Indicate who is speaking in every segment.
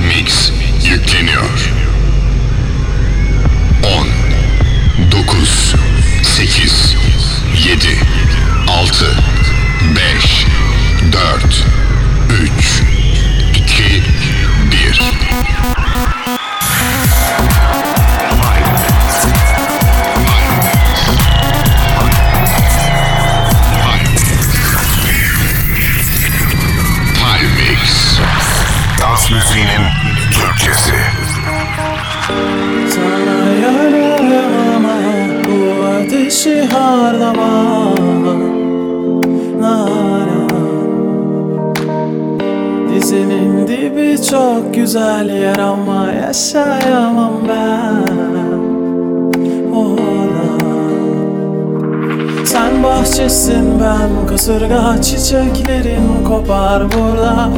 Speaker 1: Mix. güzel yer ama yaşayamam ben. Oğlan. Sen bahçesin ben kasırga Çiçeklerim kopar burada.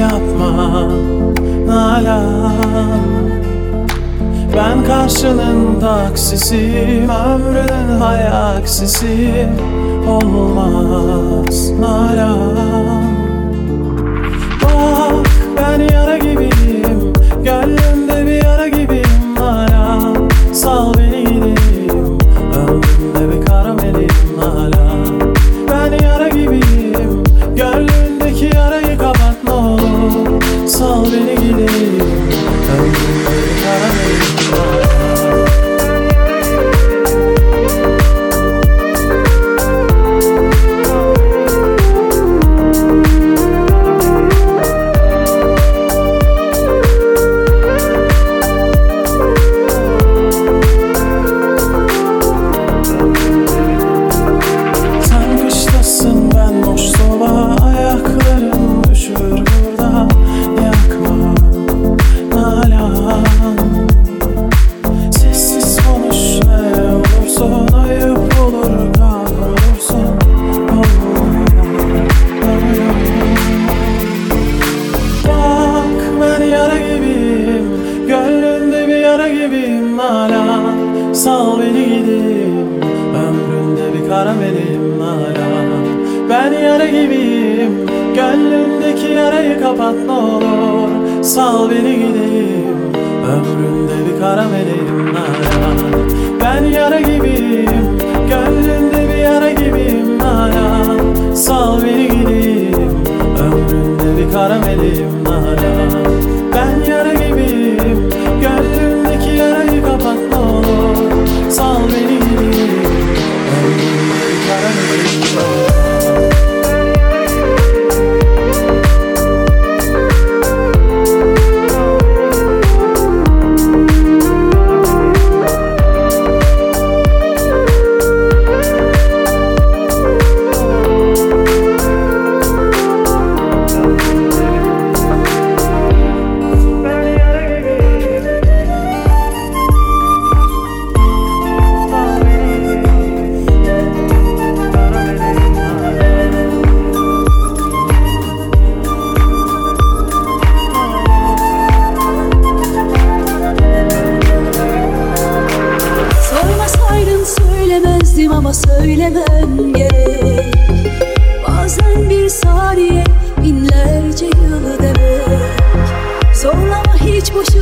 Speaker 1: Yapma Nalan. Ben karşılığında aksisiyim Ömrünün hayaksisi Olmaz Nalan. solve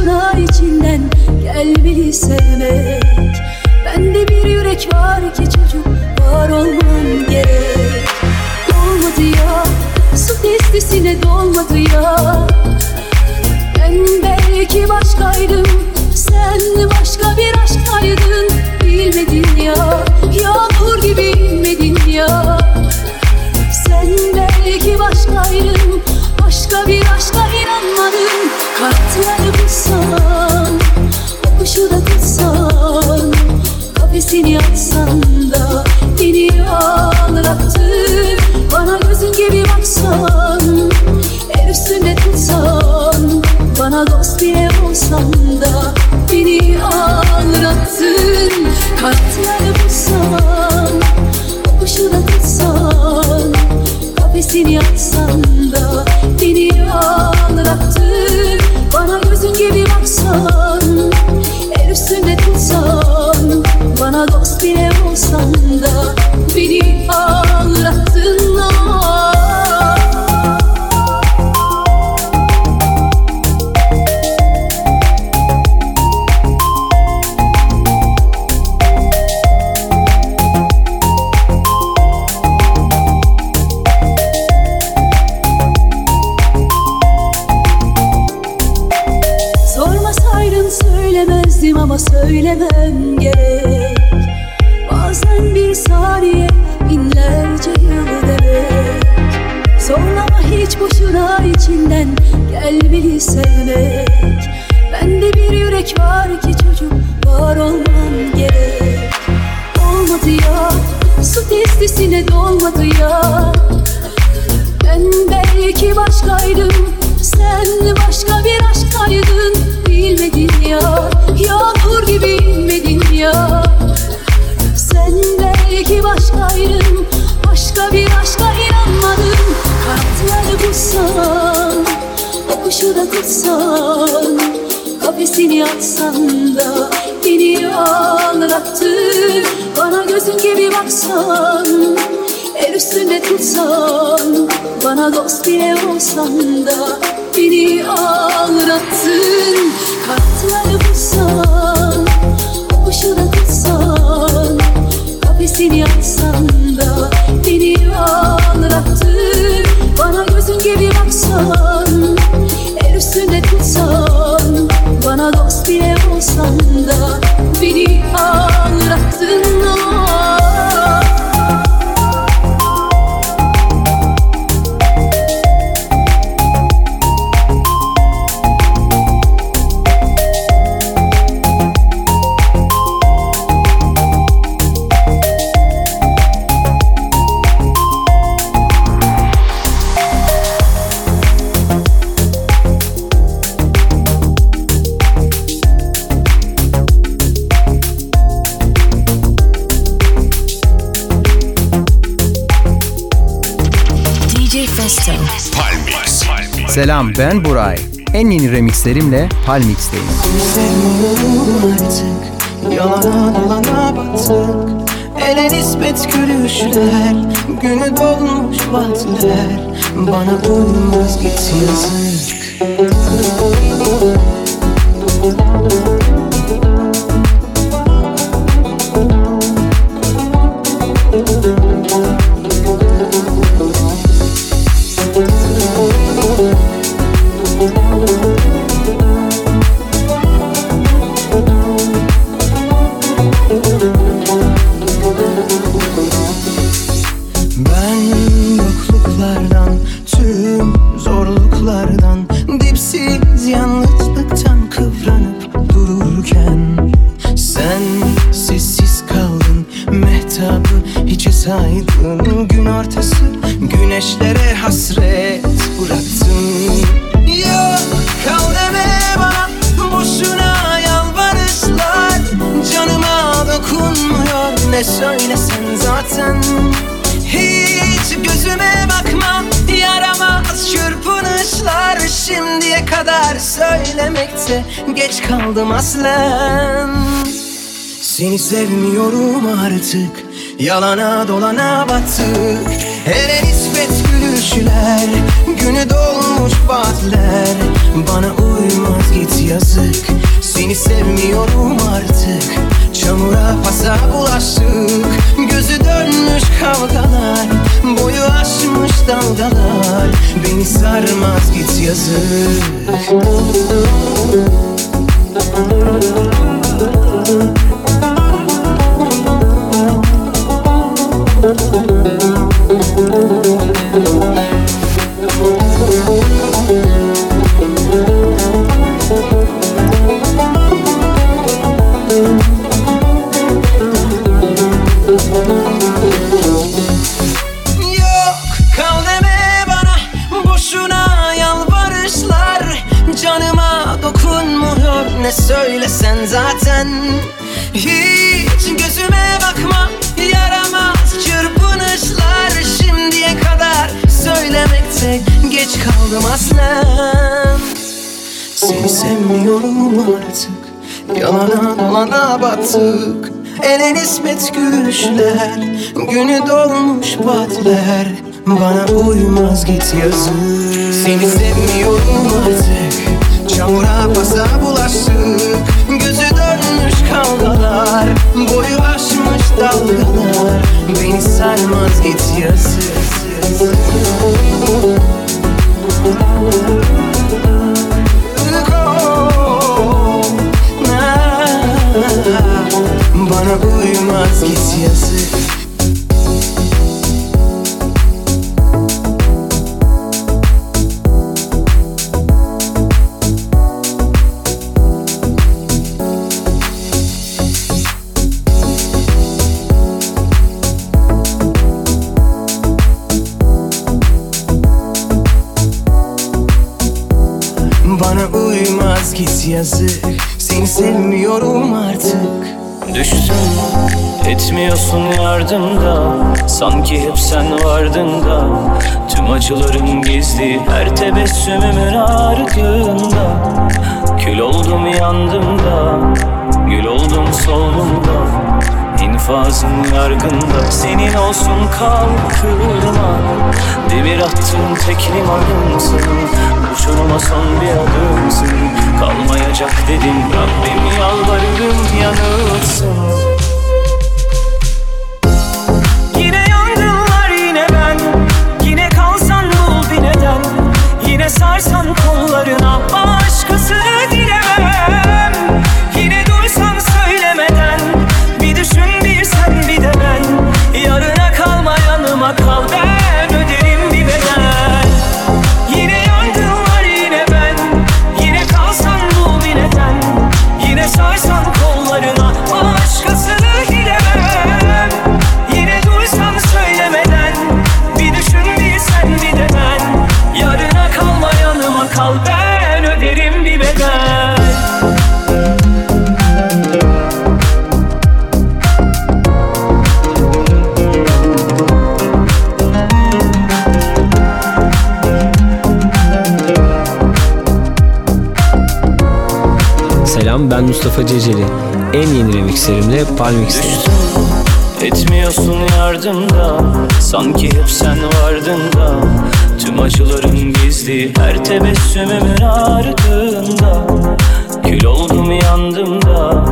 Speaker 1: ışınlar içinden Gel beni
Speaker 2: sevmek. Bende bir yürek var ki çocuk Var olmam gerek. Dolmadı ya Su testisine dolmadı ya. Ben belki başkaydım Sen başka bir aşktaydın. Bilmedin ya Yağmur gibi inmedin ya. Sen belki başkaydın Başka bir aşka inanmadın. Kalpler bulsan, kuşu da tutsan Kafesini açsan da beni sonunda the al. Da tutsan Kafesini atsan da Beni ağlattın. Bana gözün gibi baksan El üstünde tutsan Bana dost bile olsan da Beni ağlattın. Kanatları bulsan O kuşu da tutsan Kafesini atsan da Beni ağlattın. Bana gözün gibi baksan El üstünde tutsan Bana dost bile olsan da Beni ağlattın oh.
Speaker 3: Selam ben Buray. En yeni remixlerimle Palmix'teyim.
Speaker 4: Sevmiyorum artık Yalana dolana battık Ele nispet gülüşler Günü dolmuş vaatler Bana uymaz git yazık sevmiyorum artık. Yalana dolana battık Hele nispet gülüşler Günü dolmuş vaatler. Bana uymaz git yazık. Seni sevmiyorum artık. Çamura pasa bulaştık. Gözü dönmüş kavgalar Boyu aşmış dalgalar. Beni sarmaz git yazık battık Ele nispet gülüşler Günü dolmuş batler Bana uymaz git yazık. Seni sevmiyorum artık. Çamura pasa bulaştık Gözü dönmüş kavgalar Boyu aşmış dalgalar. Beni sarmaz git yazık
Speaker 5: пробуем отскить язык Sanki hep sen vardın da Tüm acılarım gizli her tebessümümün ardında. Kül oldum yandım da Gül oldum soldum da İnfazın yargında Senin olsun kalkırma Demir attığın tek limanımsın Uçuruma son bir adımsın. Kalmayacak dedim Rabbim yalvarırım yanılsın Yine sarsan kollarına Başkasını ben
Speaker 6: Mustafa Ceceli. En yeni remixlerimle Palmix'teyim.
Speaker 5: Etmiyorsun yardımda. Sanki hep sen vardın da Tüm acılarım gizli her tebessümümün ardında. Kül oldum yandım da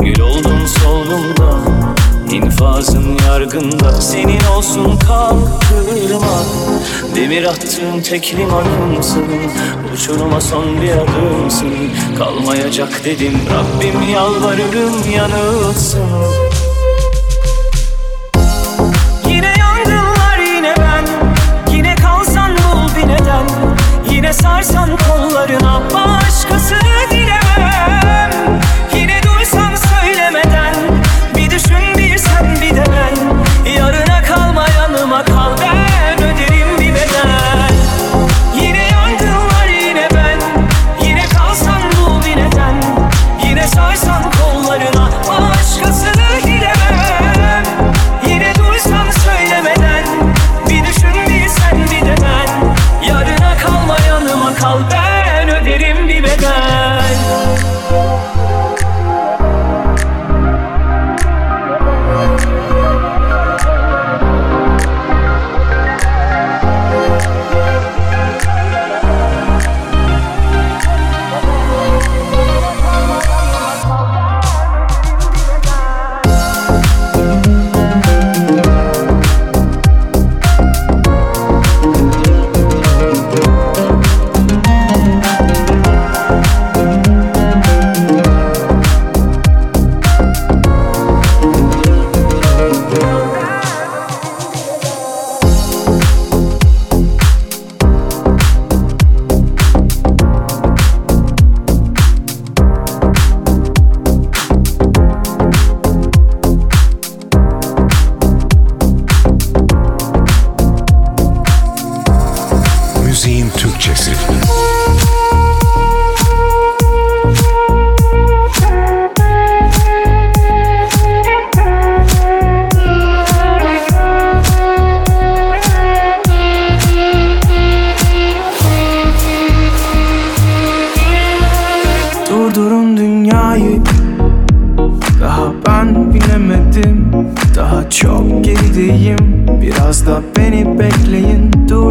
Speaker 5: Gül oldum soldum da İnfazın yargında Senin olsun kalkırma Demir attığın tek limanımsın Uçuruma son bir adımsın. Kalmayacak dedim Rabbim yalvarırım yanılsın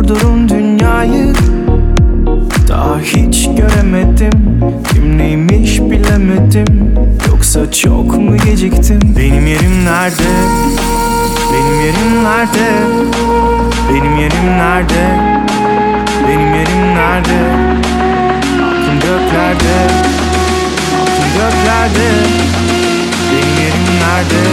Speaker 4: Durdurun dünyayı. Daha hiç göremedim. Kim neymiş bilemedim. Yoksa çok mu geciktim? Benim yerim nerede? Benim yerim nerede? Benim yerim nerede? Benim yerim nerede? Aklım göklerde. Aklım göklerde. Benim yerim nerede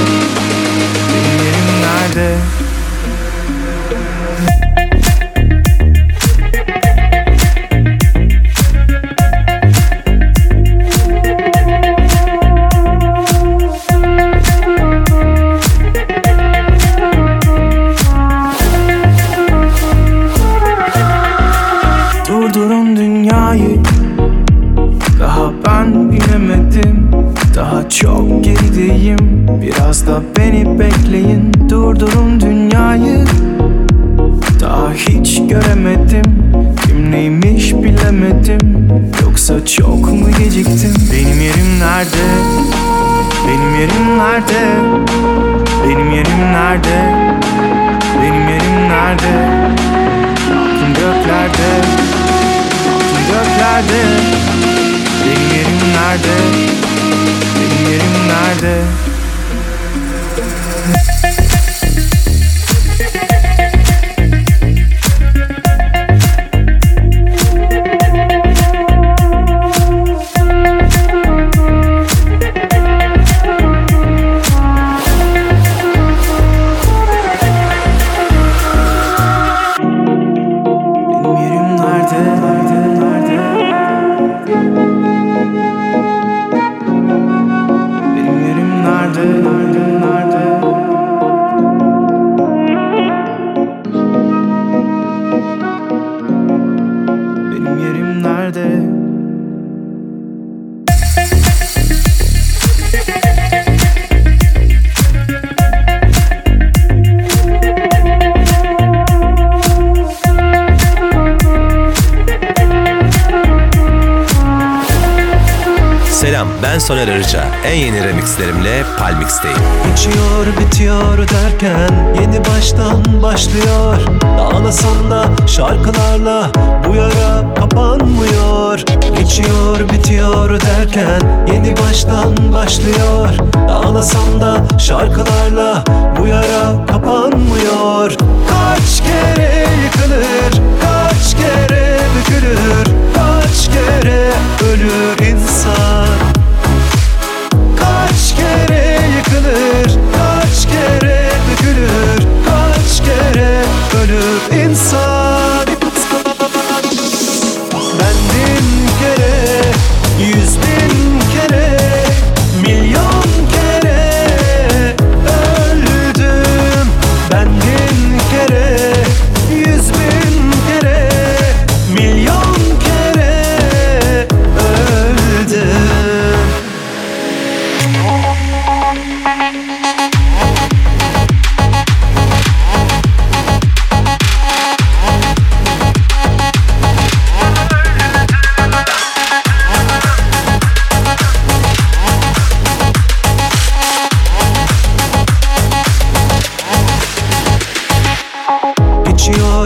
Speaker 7: seslerimle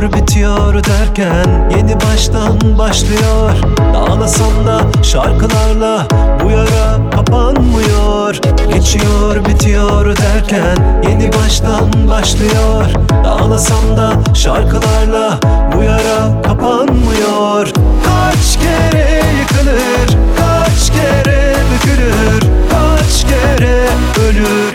Speaker 7: Başlıyor bitiyor derken yeni baştan başlıyor. Dağlasan da şarkılarla bu yara kapanmıyor. Geçiyor bitiyor derken yeni baştan başlıyor. Dağlasan da şarkılarla bu yara kapanmıyor. Kaç kere yıkılır, kaç kere bükülür, kaç kere ölür.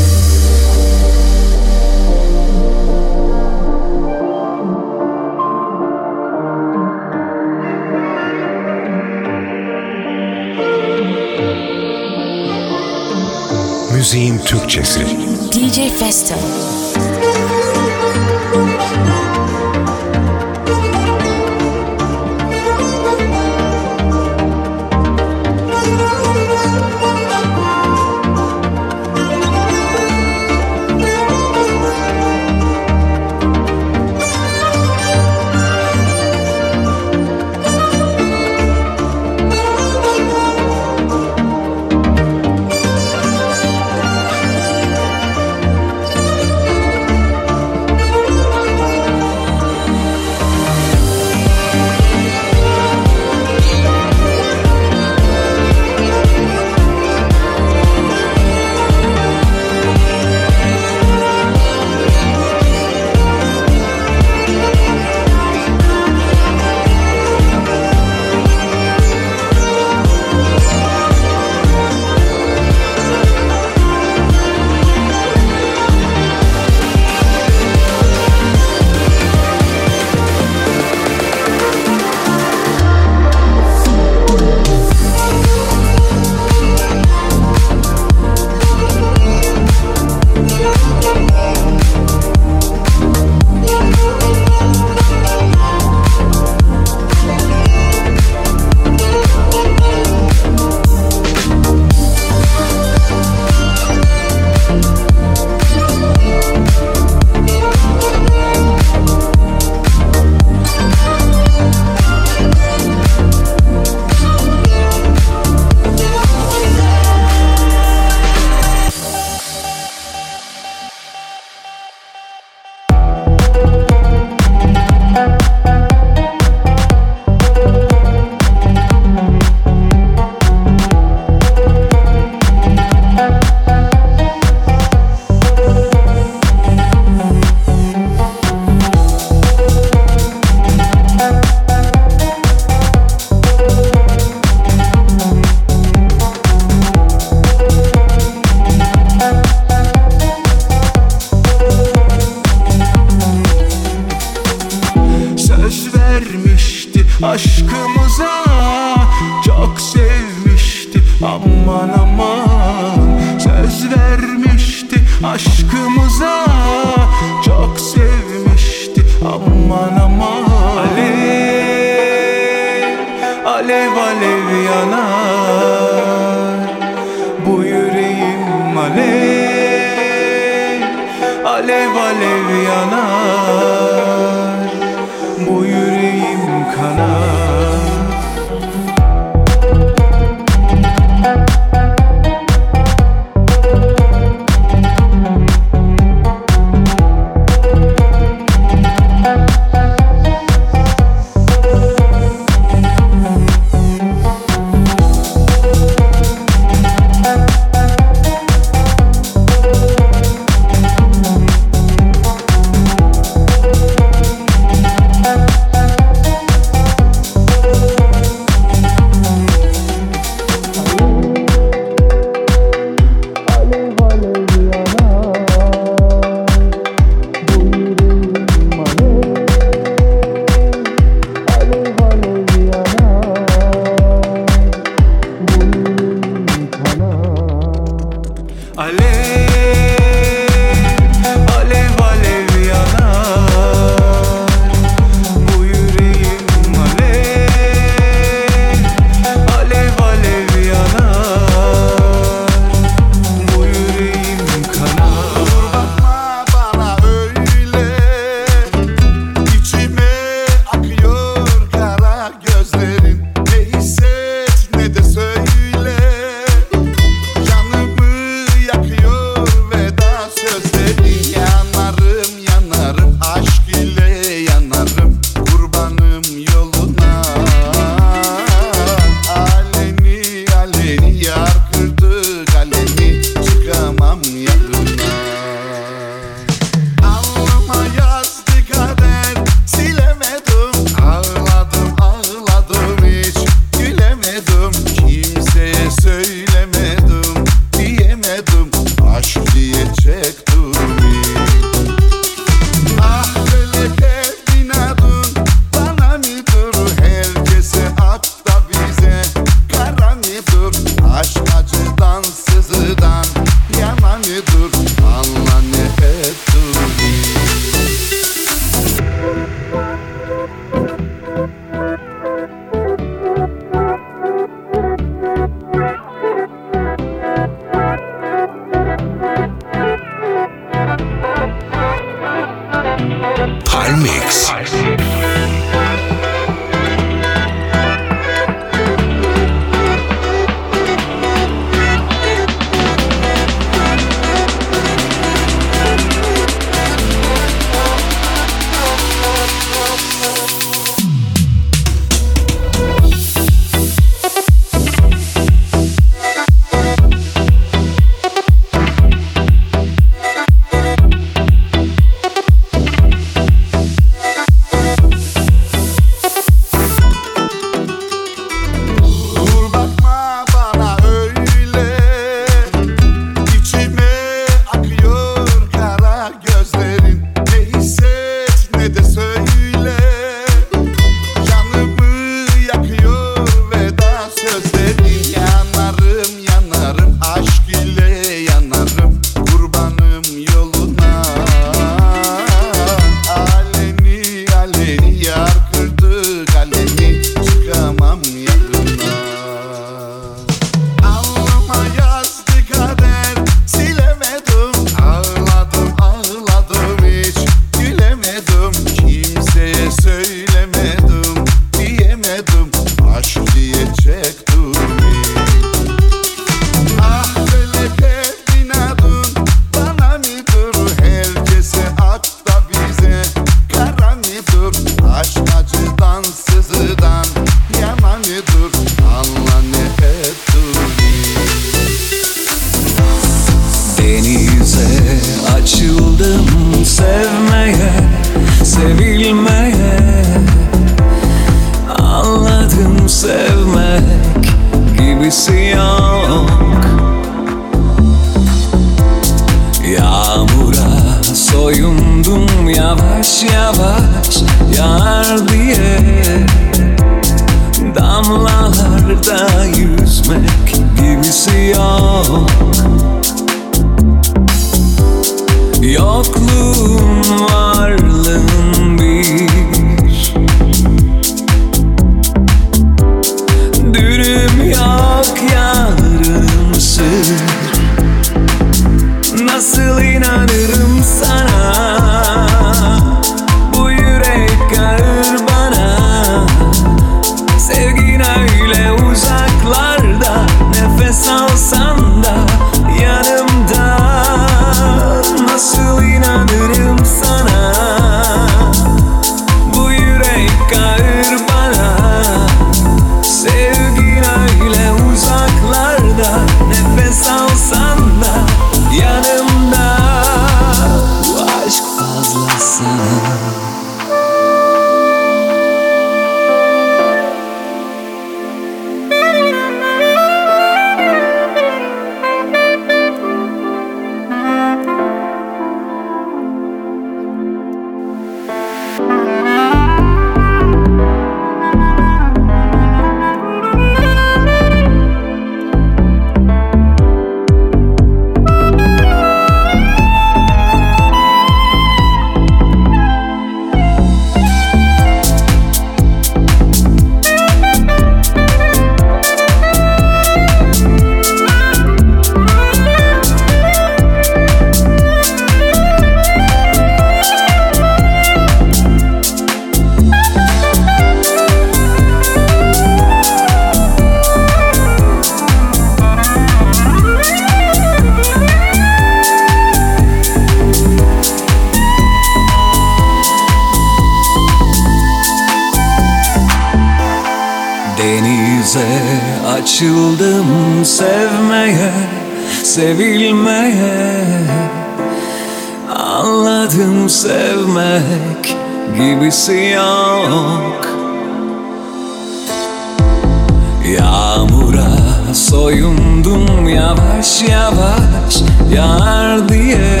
Speaker 8: Soyundum yavaş yavaş yar diye.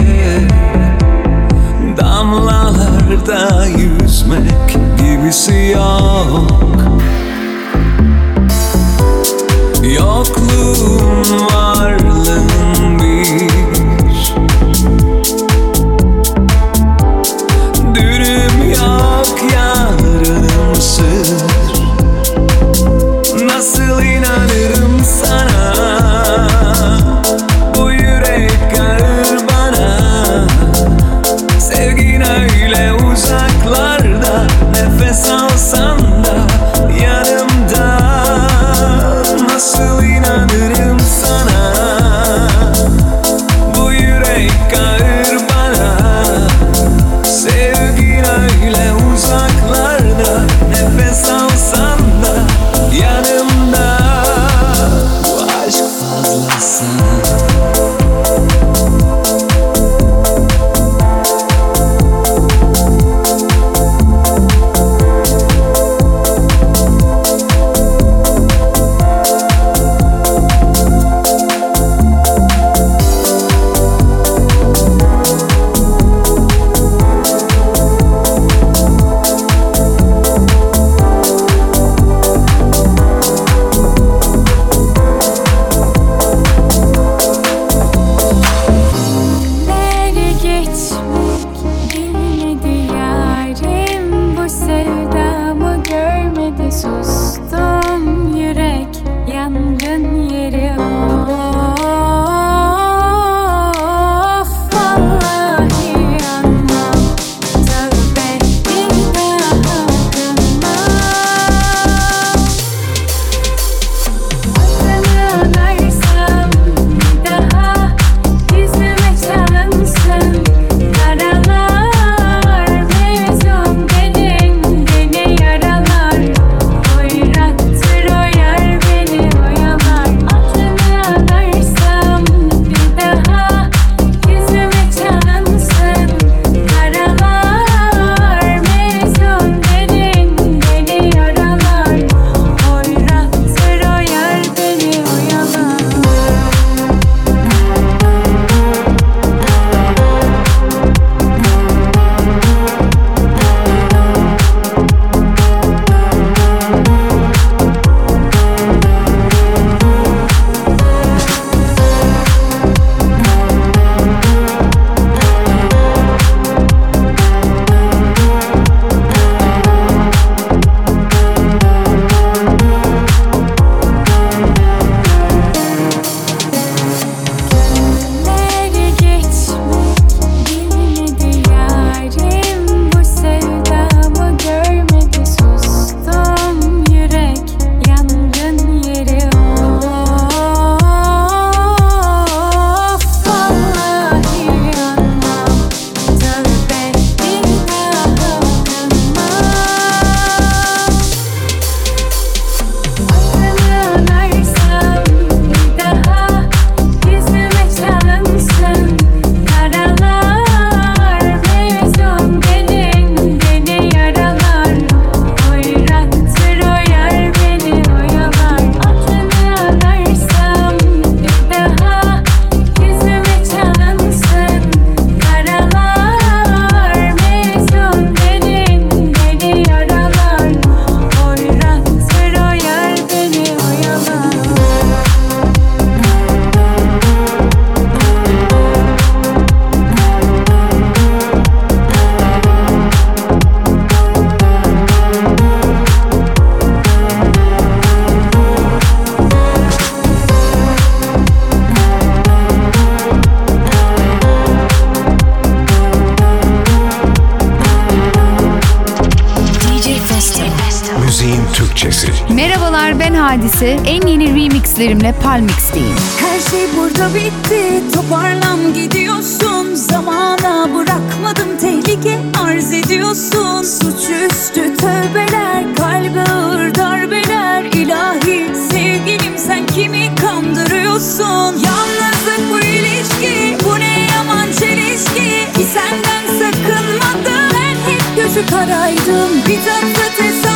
Speaker 8: Damlalarda yüzmek gibisi yok. Yokluğun varlığın bir
Speaker 9: Hadise en yeni remixlerimle Palmix'teyim.
Speaker 10: Her şey burada bitti toparlan gidiyorsun. Zamana bırakmadım tehlike arz ediyorsun. Suçüstü tövbeler kalbe ağır darbeler. İlahi sevgilim sen kimi kandırıyorsun? Yalnızlık bu ilişki bu ne yaman çelişki? Ki senden sakınmadım ben hep gözü karaydım. Bir tatlı
Speaker 11: tesadüf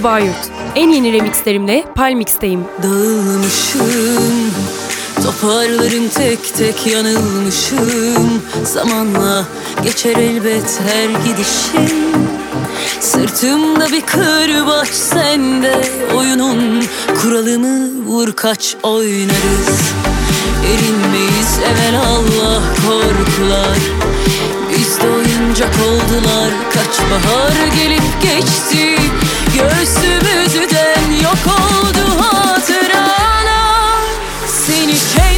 Speaker 11: Ebru En yeni remixlerimle Palmix'teyim.
Speaker 12: Dağılmışım, toparlarım tek tek yanılmışım. Zamanla geçer elbet her gidişim. Sırtımda bir kırbaç sende oyunun kuralını vur kaç oynarız. Erinmeyiz evvel Allah korkular. Biz de oyuncak oldular kaç bahar gelip geçti Göğsümüzden yok oldu hatırana Seni
Speaker 13: çek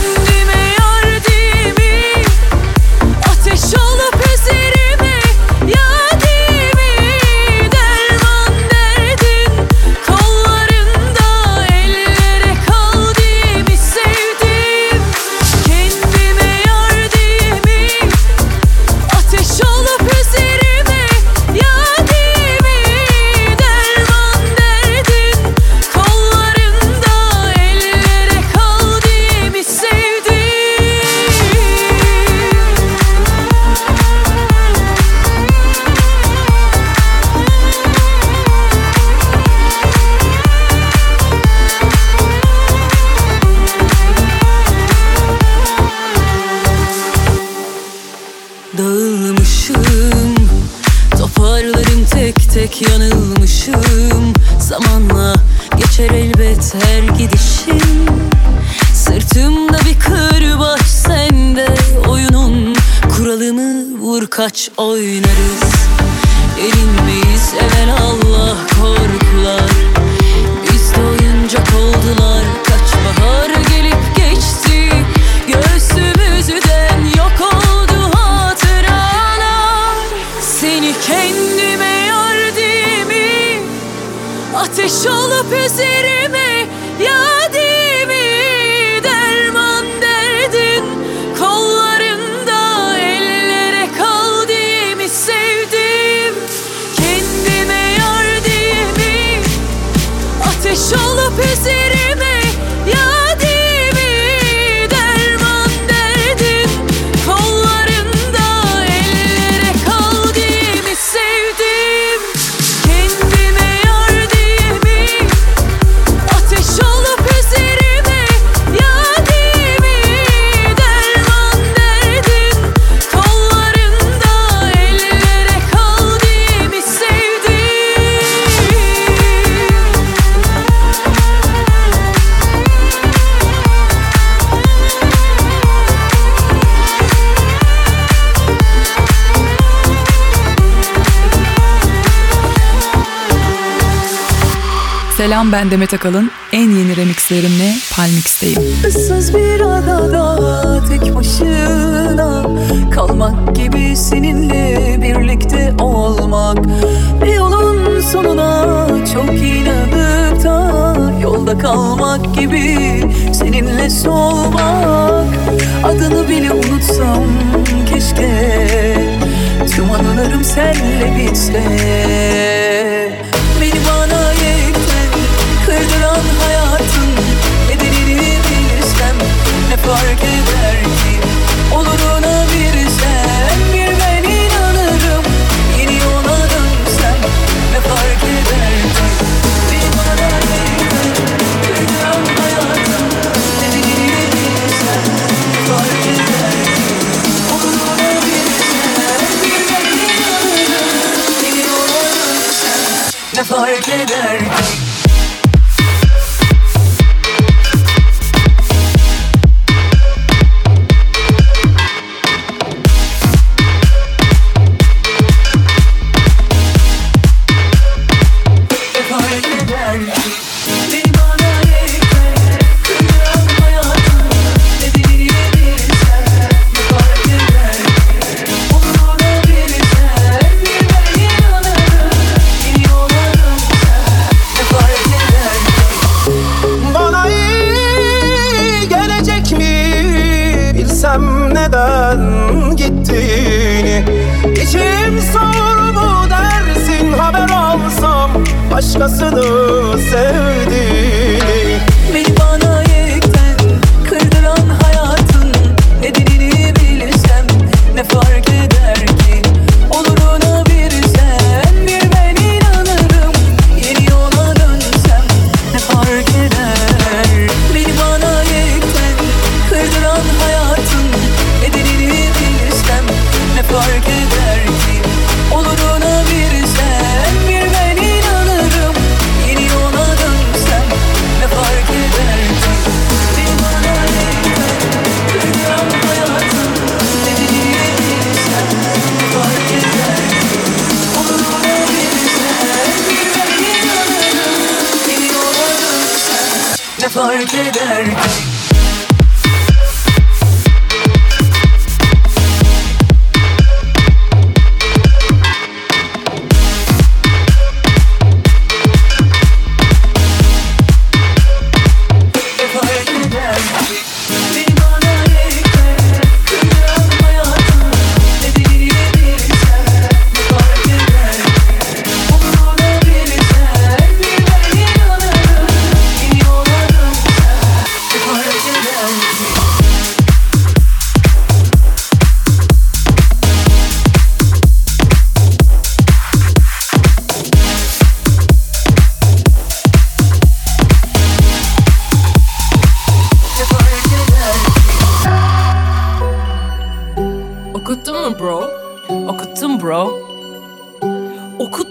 Speaker 13: yanılmışım. Zamanla geçer elbet her gidişim. Sırtımda bir kırbaç sende. Oyunun kuralını vur kaç oyna.
Speaker 14: Selam ben Demet Akalın. En yeni remixlerimle Palmix'teyim.
Speaker 15: Issız bir adada tek başına kalmak gibi seninle birlikte olmak. Bir yolun sonuna çok inanıp da yolda kalmak gibi seninle solmak. Adını bile unutsam keşke tüm anılarım senle bitse. fark eder ki Oluruna bir sen bir ben inanırım. Yeni yola dönsem ne fark eder ki? Bir bana bir dünyam hayatım. Dediğini bilsen ne Oluruna bir bir ben inanırım. Yeni yola dönsem ne fark eder ki?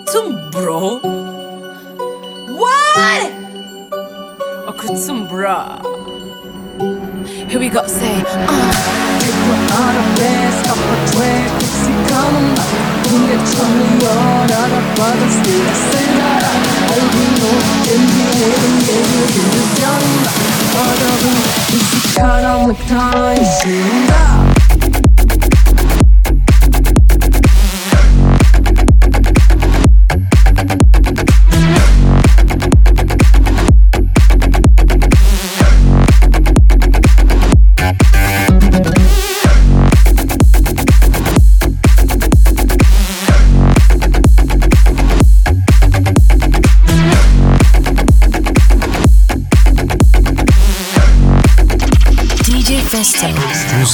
Speaker 16: Okuttum bro.
Speaker 12: What? Okuttum bro. Here we go, say, uh.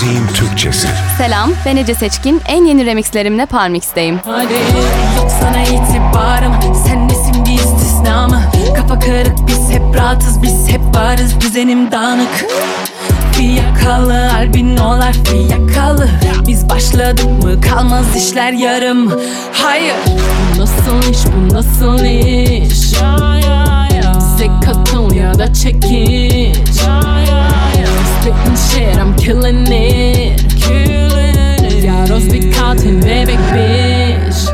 Speaker 17: Müziğin Türkçesi.
Speaker 18: Selam, ben Ece Seçkin. En yeni remixlerimle Parmix'teyim.
Speaker 12: Hadi yok sana itibarım. Sen nesin bir istisna mı? Kafa kırık biz hep rahatız Biz hep varız. Düzenim dağınık. Fiyakalı albinolar fiyakalı. Biz başladık mı? Kalmaz işler yarım. Hayır. Bu nasıl iş bu nasıl iş? Bize katıl ya da çekiç shit, I'm killing it. Killing it. Y'all don't speak baby bitch.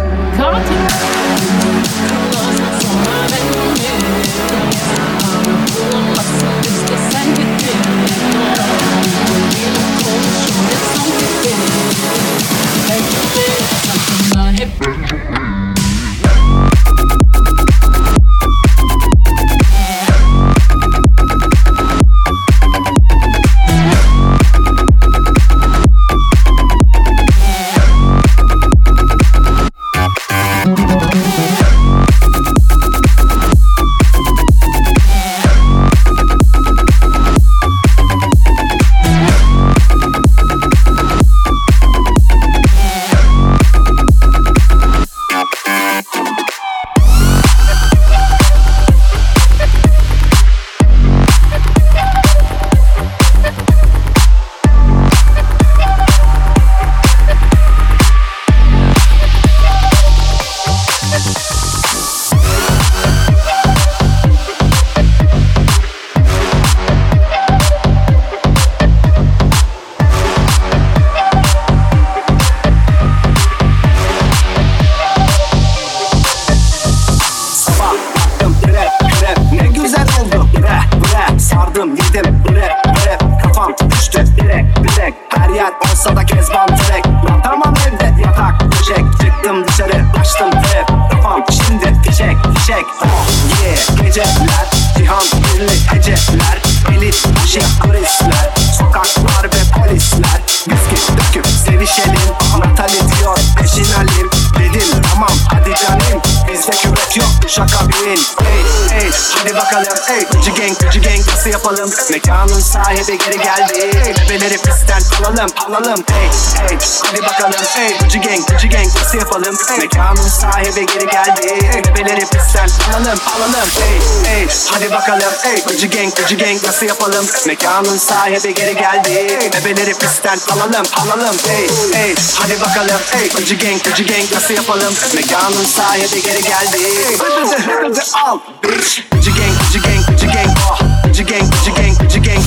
Speaker 19: Hadi bakalım. Hey Gucci gang Gucci gang nasıl yapalım? Mekanın sahibi geri geldi. Bebeleri pistten alalım alalım. Hey hey hadi bakalım. Hey Gucci gang Gucci gang nasıl yapalım? Mekanın sahibi geri geldi. Hıdıdı al. Gucci gang Gucci gang Gucci gang oh. Gucci gang Gucci gang Gucci gang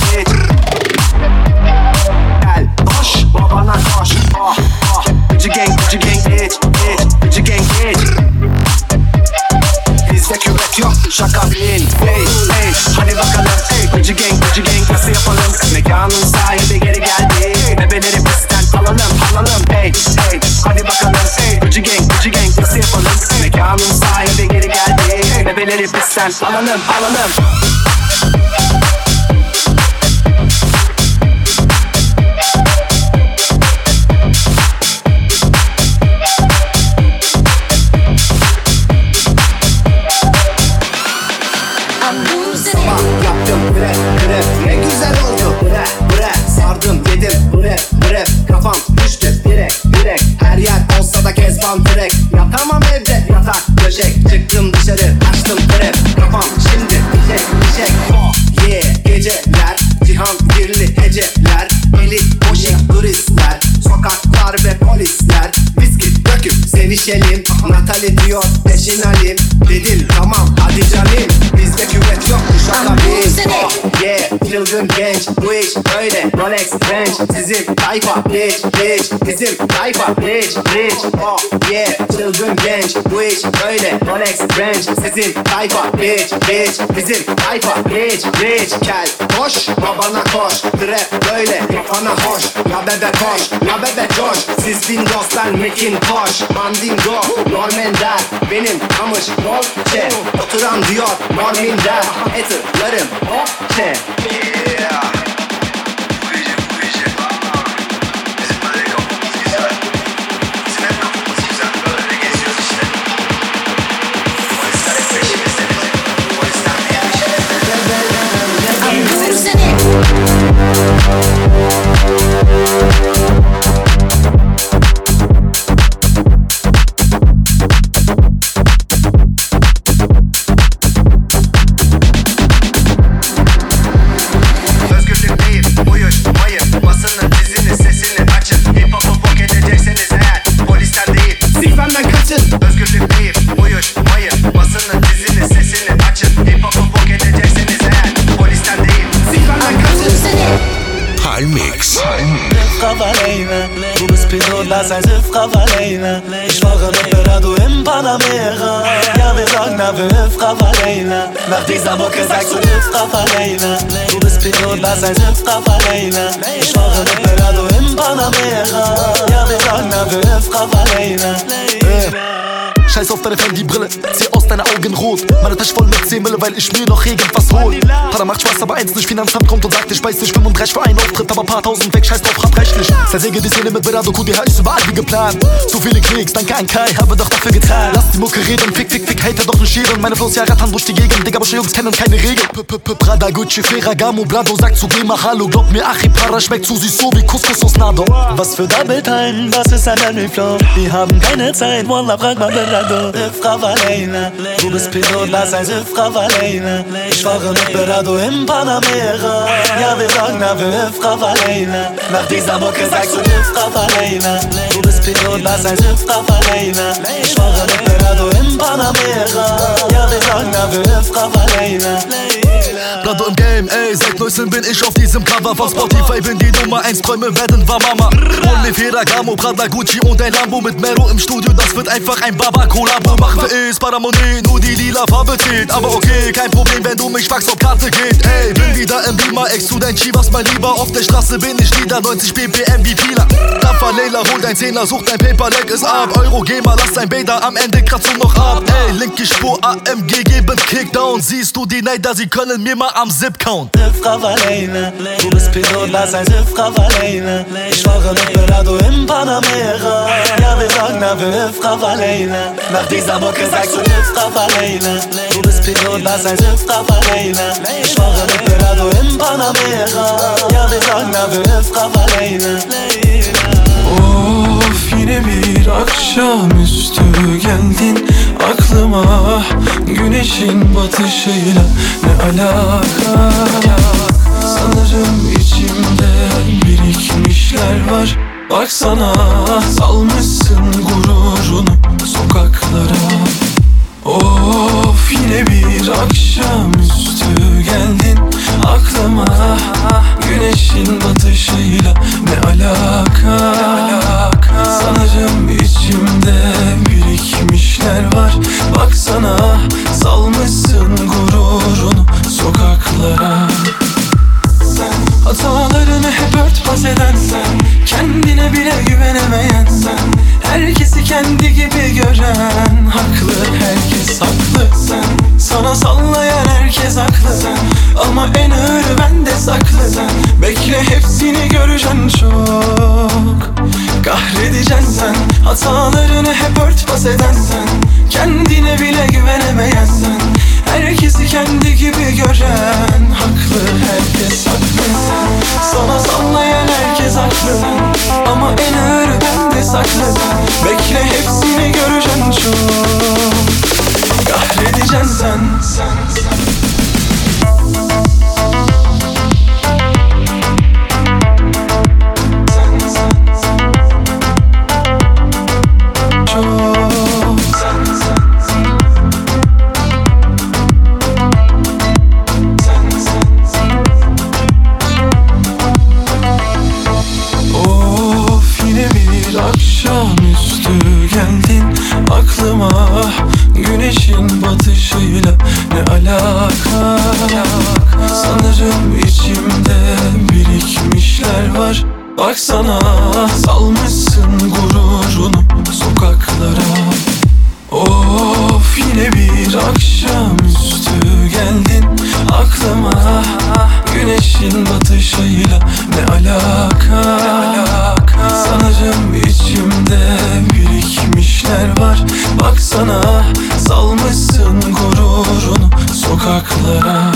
Speaker 19: Gel koş babana koş Gucci gang Gucci gang bitch bitch Gucci gang bitch Bizde küvet yok şaka bin Mekanın sahibi geri geldi. Bebeleri pistten alalım alalım. Hey hey. Hadi bakalım hey. Gucci gang Gucci gang nasıl yapalım? Mekanın sahibi geri geldi. Bebeleri pistten alalım alalım direk yatamam evde yatak döşek. Çıktım dışarı açtım trap kafam şimdi fişek fişek oh yeah geceler cihan birli heceler. Elit boşik turistler sokaklar ve polisler sevişelim. Natali diyor peşin alayım Dedim tamam hadi canım. Bizde küvet yok kuşaka biz. Oh yeah. Çılgın genç Bu iş böyle. Rolex Range Sizin tayfa rich rich Bizim tayfa rich rich Oh yeah. Çılgın genç Bu iş böyle. Rolex Range Sizin tayfa rich rich Bizim tayfa rich rich Gel koş babana koş. Trap böyle kafana hoş. Ya bebe koş ya bebe coş. Siz bin dostlar Macintosh Mandingo Norman der Benim kamış Dolce. Oturan diyor Normin der Haterlarım Dolce. Yeah Özgürlük
Speaker 20: Leine. Du bist Pilot, lass ein Hilfrau alleine. Ich fahre mit Berado in Panamera. Ja, wir sagen, da will Hilfrau alleine. Nach dieser Woche sagst du Hilfrau alleine. Du bist Pilot, lass ein Hilfrau alleine. Ich fahre mit Berado in Panamera. Ja, wir sagen, da will Hilfrau alleine. Hey.
Speaker 21: Scheiß auf deine Fendi-Brille, zieh aus deine Augen rot. Meine Tasche voll mit 10 Mille, weil ich mir noch irgendwas hol. Para macht Spaß, aber eins nicht, Finanzamt kommt und sagt, ich weiß nicht, 35 für einen Auftritt, aber paar tausend weg, scheiß drauf, rechtlich. Zersäge die Szene mit Berado QDH, ist überall wie geplant. Zu viele Klicks, danke an Kai, habe doch dafür getan. Lass die Mucke reden, fick, fick, fick, hater doch nicht scheren. Meine Flows ja rattern durch die Gegend, Digga, aber Jungs kennen keine Regeln. Prada, Gucci, Ferragamo, Blado, sagt zu Gema Hallo. Glaub mir, Achipara schmeckt zu süß, so wie Couscous aus Nado.
Speaker 20: Was für Double Time, was ist ein Flow? Wir haben keine Zeit, Wallah, frag mal Berado. Hüff drauf alleine, du bist Pilot, lass ein Siff drauf alleine. Ich fahre mit Berado im Panamera. Ja, wir sagen, na, wir Hüff drauf alleine. Nach dieser Mucke sagst du Hüff drauf alleine. Du bist Pilot, lass ein Siff drauf alleine. Ich fahre mit Berado im Panamera. Ja, wir sagen, na, wir Hüff drauf
Speaker 21: Blado im Game, ey, seit 19 bin ich auf diesem Cover von Spotify, bin die Nummer 1, Träume werden war Mama. Mir Ferragamo, Prada, Gucci und ein Lambo mit Mero im Studio, das wird einfach ein Baba-Kollabo. Machen wir es, Paramonet, nur die lila Farbe zählt. Aber okay, kein Problem, wenn du mich fragst, ob Karte geht. Ey, bin wieder im Beamer, ex zu dein Chivas, mein Lieber. Auf der Straße bin ich wieder 90 BPM wie Pila. Daffer Leila, hol dein Zehner, such dein Paper, leg es ab. Euro, geh mal, lass dein Bader am Ende kratzt du noch ab. Ey, linke Spur, AMG, geben Kickdown. Siehst du die Neider, sie können mir mal am Zip count.
Speaker 20: Siff drauf alleine, du bist Pilot, lass ein Siff drauf alleine. Ich fahre mit Berado im Panamera. Ja, wir sagen, na, wir Hüff drauf alleine. Nach dieser Mucke sagst du alleine. Du bist Pilot, lass ein Siff drauf alleine. Ich fahre mit Berado im Panamera. Ja, wir sagen, na, wir Hüff drauf alleine.
Speaker 15: Of yine bir akşamüstü geldin aklıma. Güneşin batışıyla ne alaka? Sanırım içimde birikmişler var. Baksana salmışsın gururunu sokaklara Of yine bir akşamüstü geldin aklıma. Güneşin batışıyla ne alaka? Sanırım içimde birikmişler var. Baksana salmışsın gururunu sokaklara Hatalarını hep örtbas eden sen Kendine bile güvenemeyen sen Herkesi kendi gibi gören Haklı herkes haklı sen. Sana sallayan herkes haklı sen Ama en ağırı bende saklı sen. Bekle hepsini göreceksin çok Kahredeceksin sen. Hatalarını hep örtbas eden sen Kendine bile güvenemeyen sen Herkesi kendi gibi gören Haklı herkes haklı sen Sana sallayan herkes haklı. Ama en ağırı bende saklı. Bekle hepsini göreceksin çok. Kahredeceksin sen, sen, sen. alaka? Sanırım içimde birikmişler var. Baksana salmışsın gururunu sokaklara. Of yine bir akşamüstü geldin aklıma. Güneşin batışıyla ne alaka? Sanırım içimde birikmişler var. Baksana salmışsın gururunu sokaklara.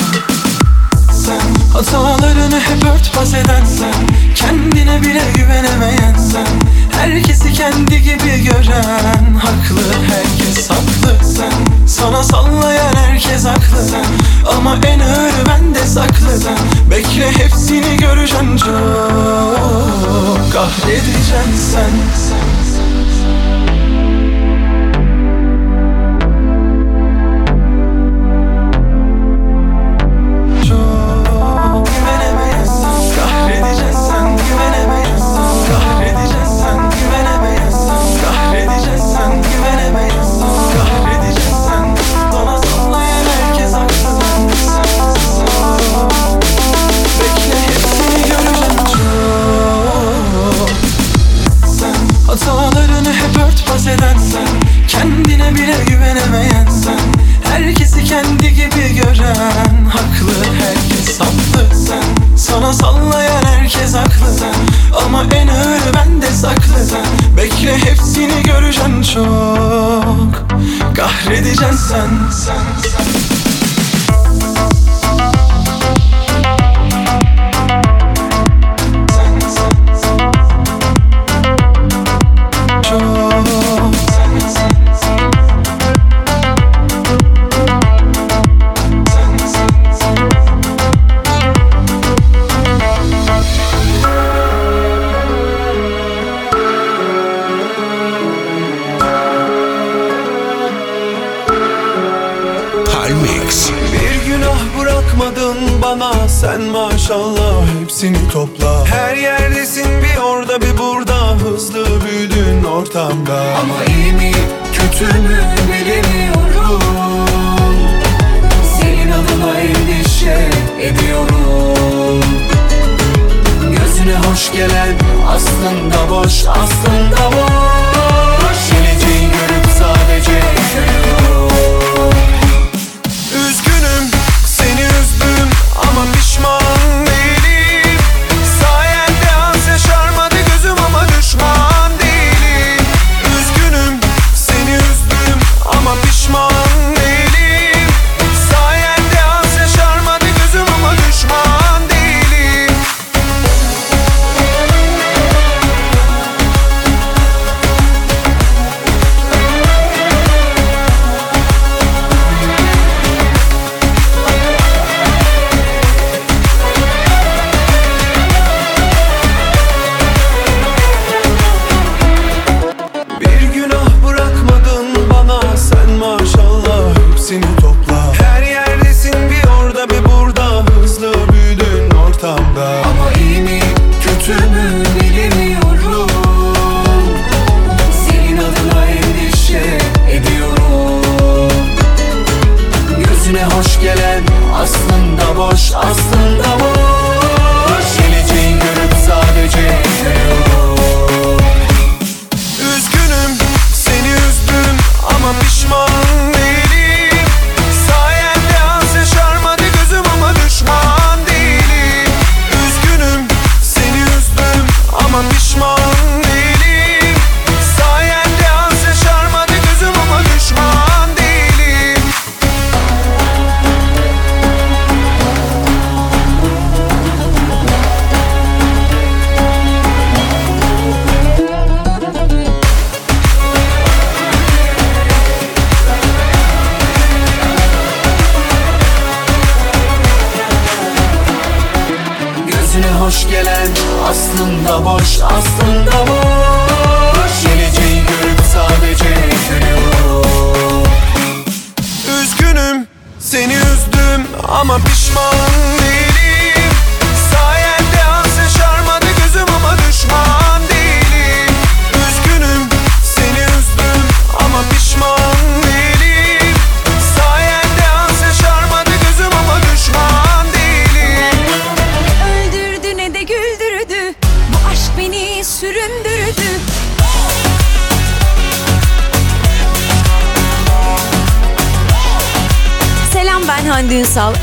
Speaker 15: Sen hatalarını hep örtbas eden sen Kendine bile güvenemeyen sen Herkesi kendi gibi gören Haklı herkes haklı sen. Sana sallayan herkes haklı sen Ama en ağır bende saklı sen. Bekle hepsini göreceksin çok Kahredeceksin sen, sen.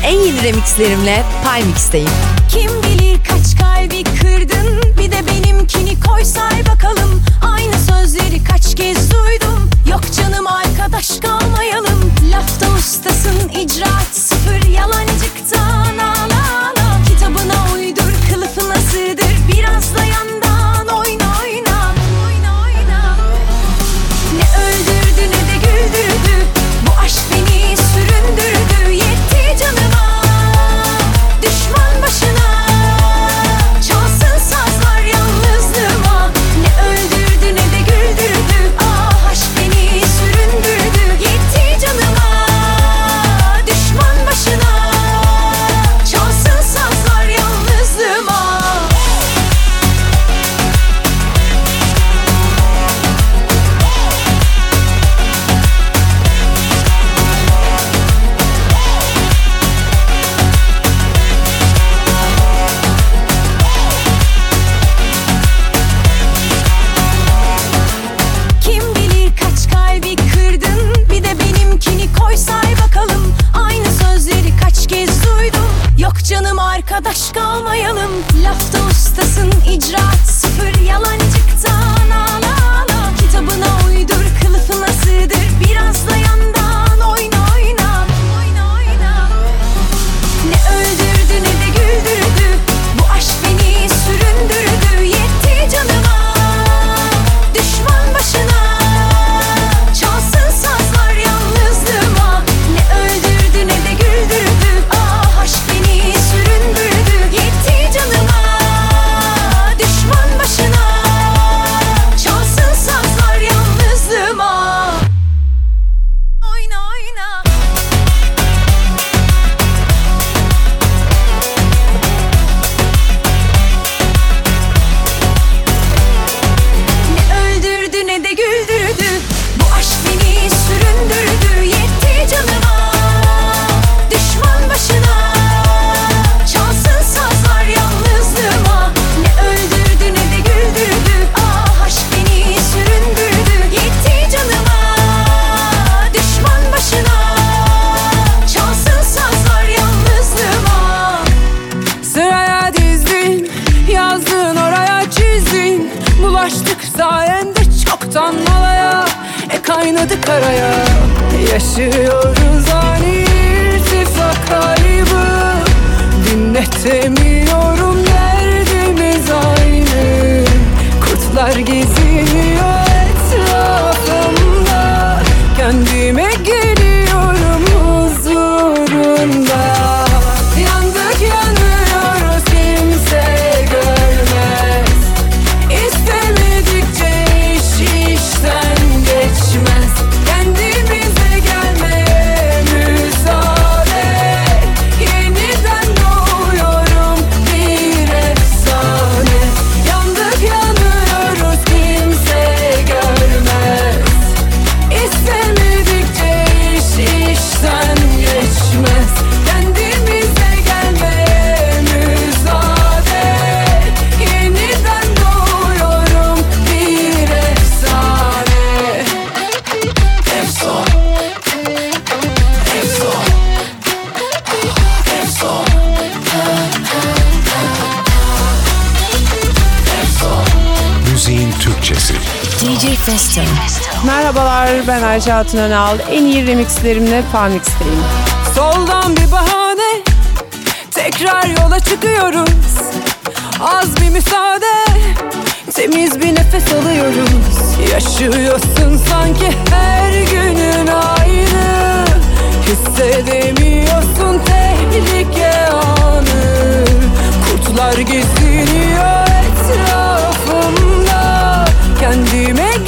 Speaker 15: en
Speaker 9: yeni remixlerimle
Speaker 11: Pymix'teyim. Berce Hatun Önal. En iyi remixlerimle Famix'teyim.
Speaker 22: Soldan bir bahane Tekrar yola çıkıyoruz. Az bir müsaade Temiz bir nefes alıyoruz. Yaşıyorsun sanki her günün aynı. Hissedemiyorsun tehlike anı. Kurtlar geziniyor etrafımda. Kendime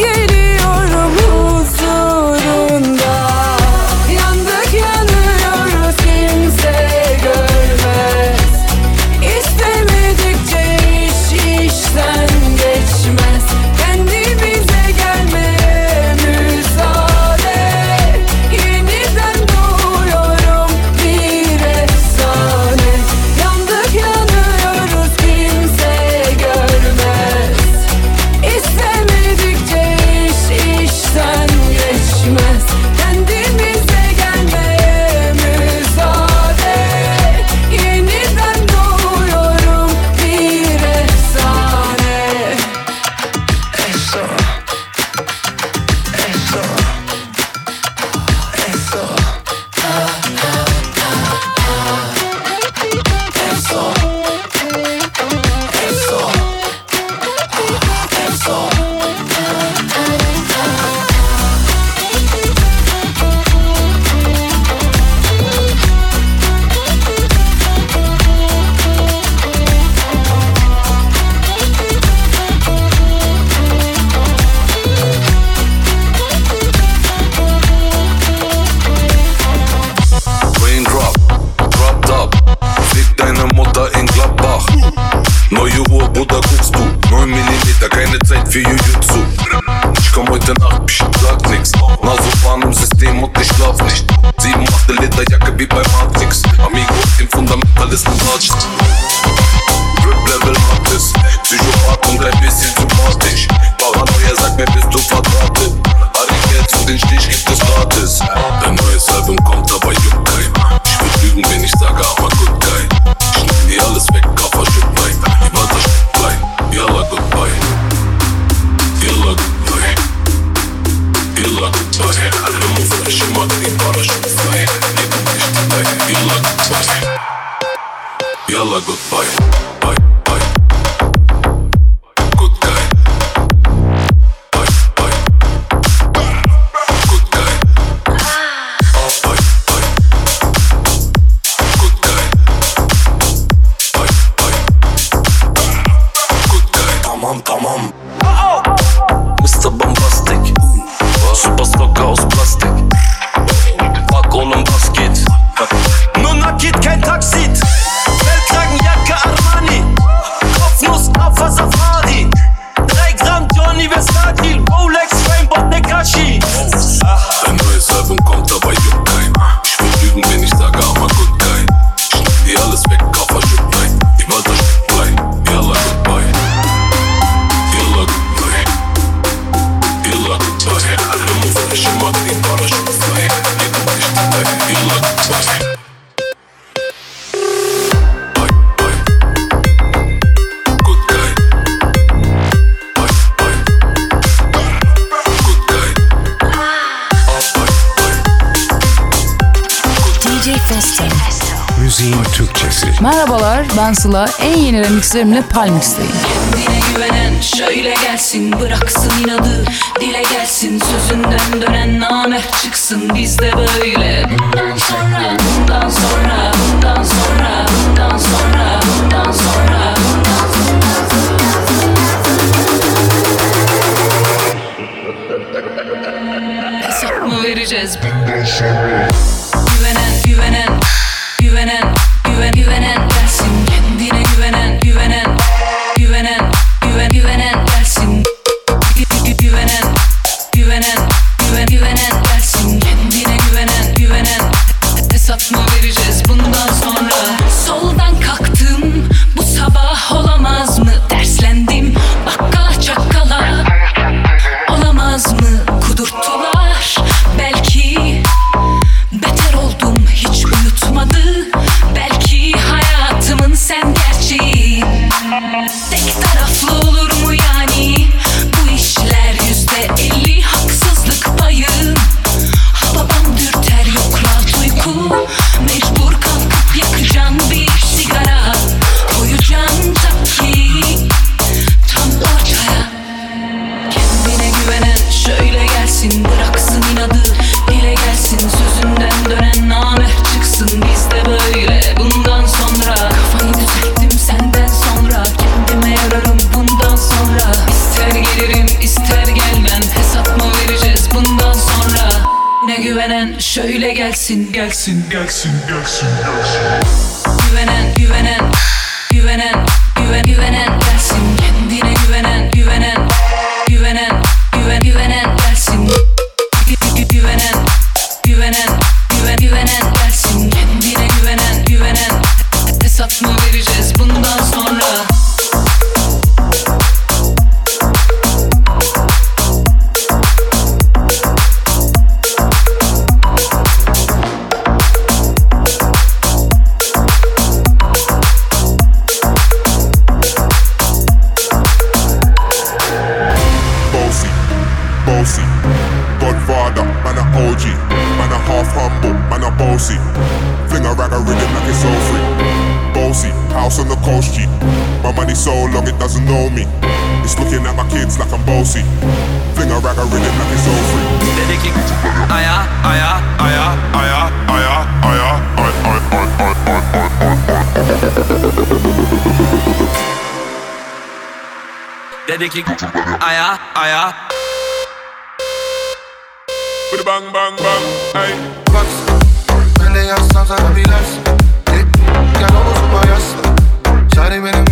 Speaker 23: Mr. Bombastic Super stock aus Plastik Bak
Speaker 24: onun ben Sıla. En yeni remixlerimle Palmix'teyim.
Speaker 25: Kendine güvenen şöyle gelsin bıraksın inadı dile gelsin sözünden dönen namert çıksın bizde böyle. Bundan sonra, bundan sonra, bundan sonra, bundan sonra, bundan sonra, bundan vereceğiz? Bundan sonra. Güvenen, güvenen, güvenen, güven, güvenen. gelsin gelsin gelsin
Speaker 26: gelsin. gelsin.
Speaker 27: Dedi ki aya aya. Bir
Speaker 26: bang bang bang hey.
Speaker 28: Bak öyle yazsan sana bilersin. Git gel omuzuma yasla Çare benim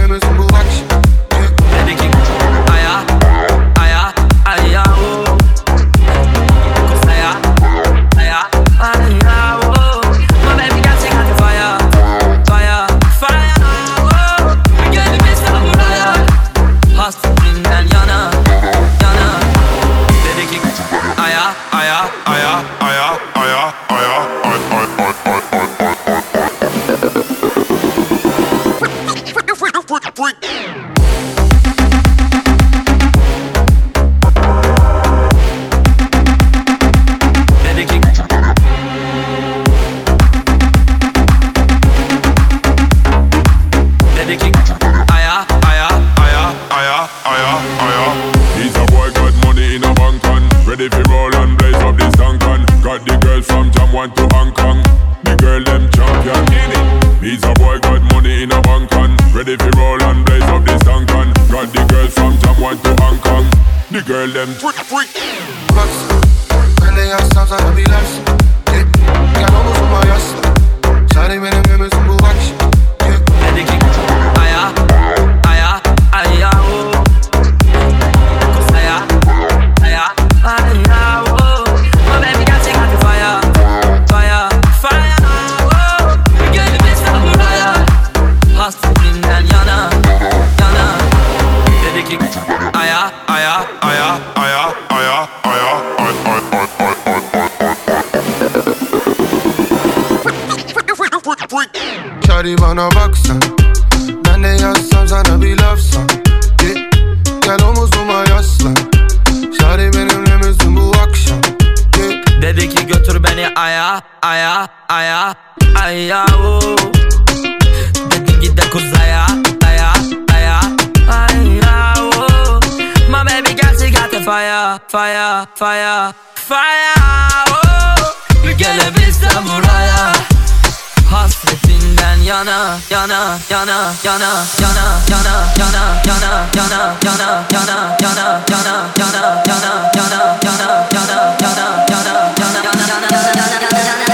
Speaker 28: them freak freak.
Speaker 26: Fire fire oh Gelebilsem buraya Hasretinden yana yana yana yana yana yana yana yana yana yana yana yana yana yana yana yana yana yana yana aya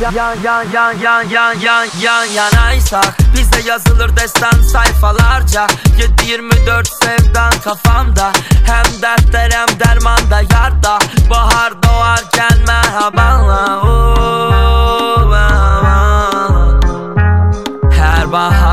Speaker 26: yan yan yan yan yan yan yan yanaysak Bizde yazılır destan sayfalarca 7-24 sevdan kafamda Hem dertler hem dermanda yarda Bahar doğarken merhabanla. Her baharda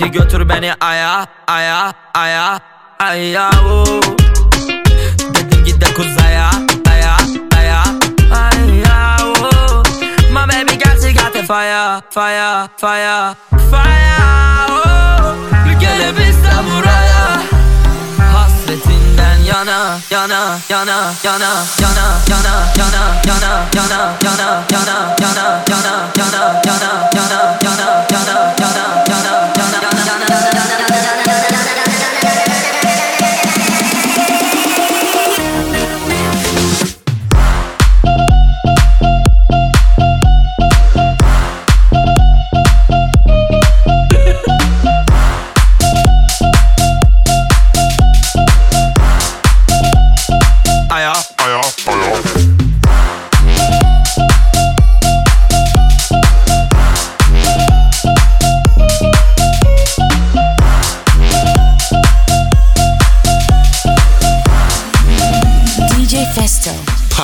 Speaker 29: yeah.
Speaker 26: Dedi ki götür beni aya aya aya aya o Dedim git de kuzaya aya aya aya o My baby got she got the fire fire fire fire o Gelebilsem buraya Hasretinden yana yana yana yana yana yana yana yana yana yana yana yana yana yana yana yana yana yana yana da
Speaker 30: da da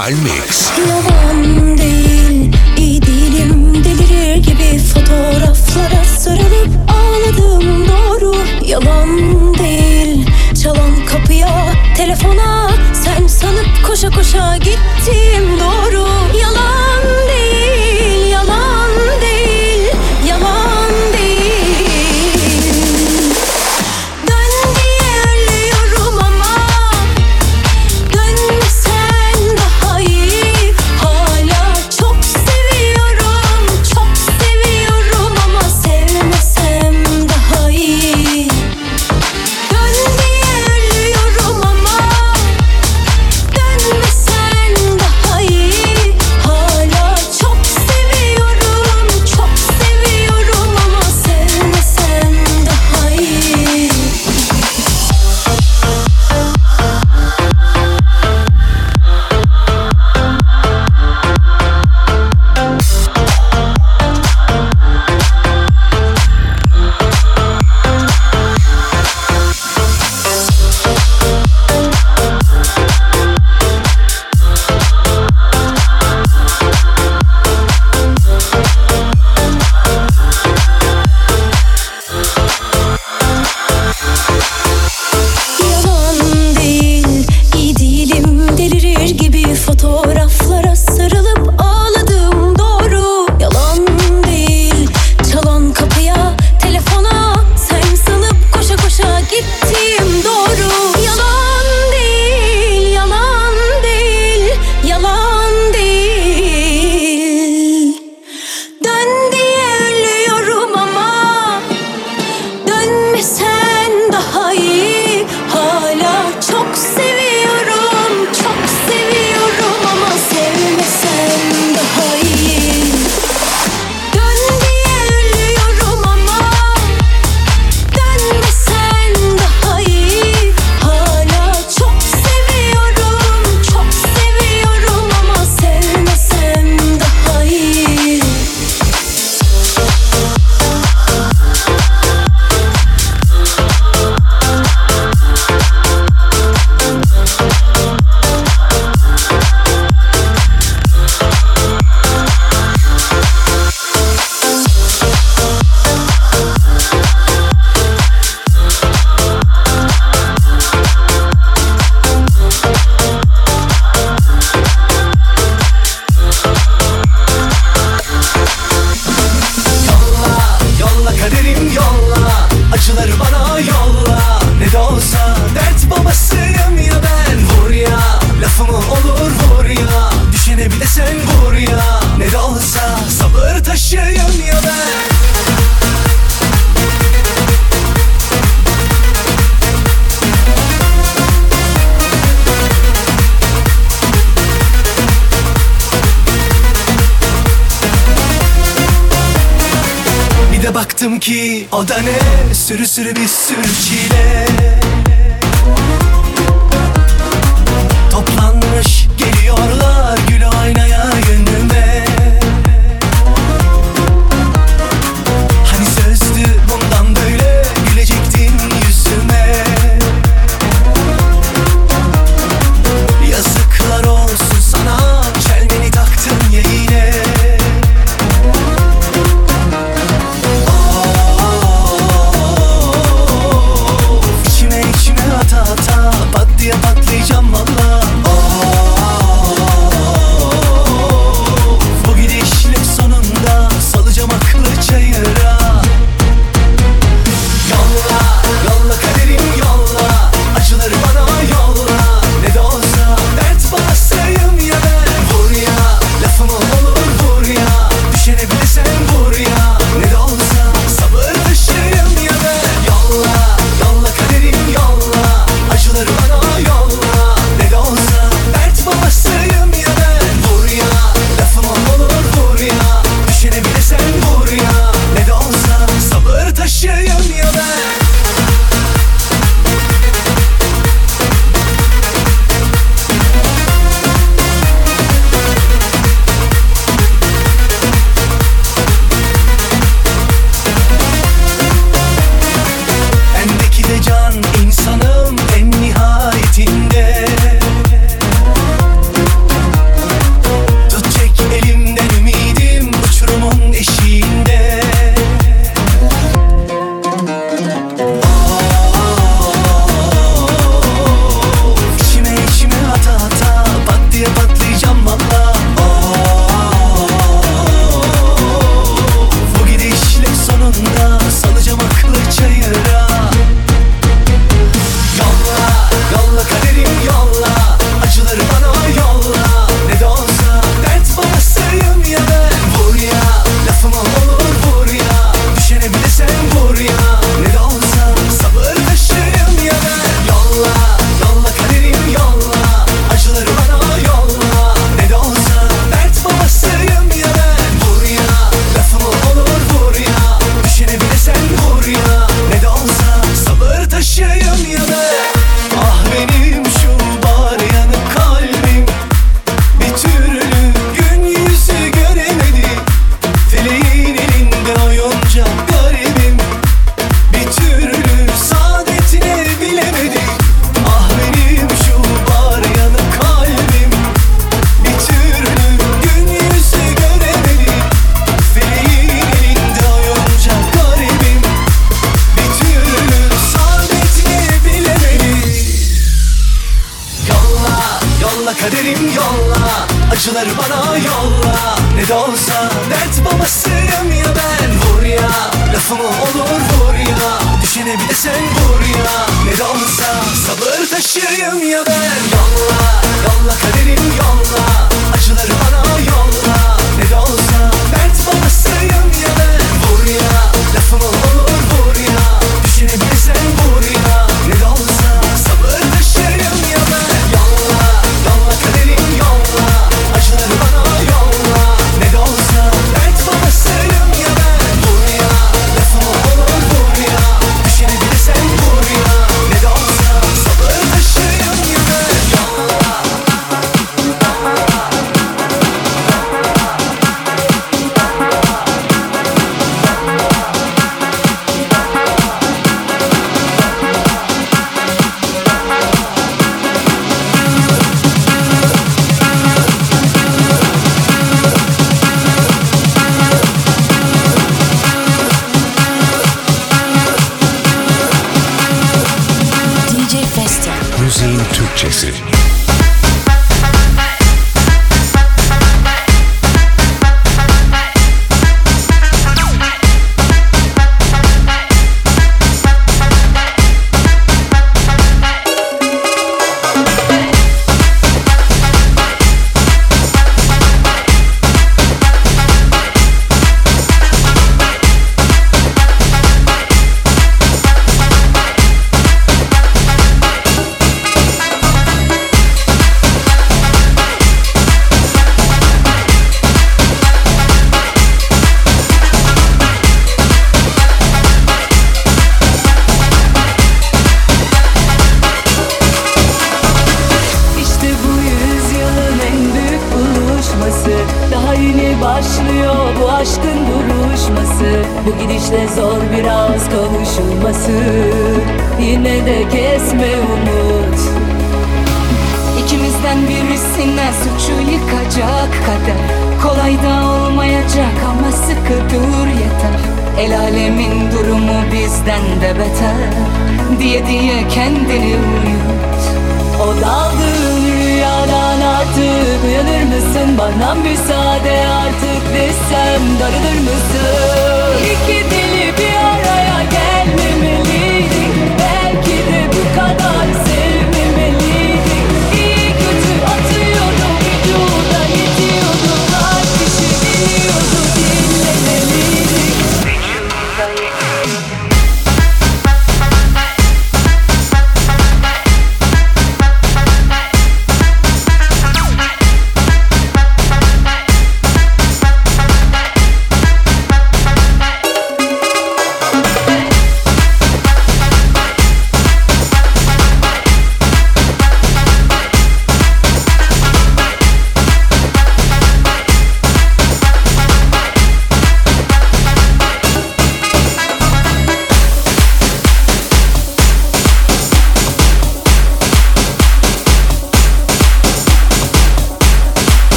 Speaker 17: Palmix.
Speaker 2: Yalan değil, iyi değilim. Delirir gibi fotoğraflara sarılıp ağladım. Doğru Yalan değil, çalan kapıya, telefona. Sen sanıp koşa koşa gittim
Speaker 31: Sürü sürü bir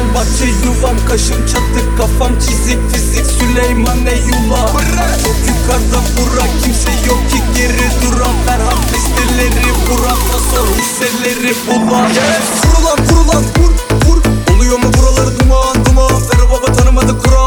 Speaker 15: Fenerbahçe yuvam Kaşım çatık kafam çizik fizik. Süleyman Eyüla Çok yukarıda bura kimse yok ki geri duran. Ferhat listeleri vuran Fasol hisseleri bulan. Vurulan vurulan vur vur. Oluyor mu buraları duman duman? Ver baba tanımadı kuran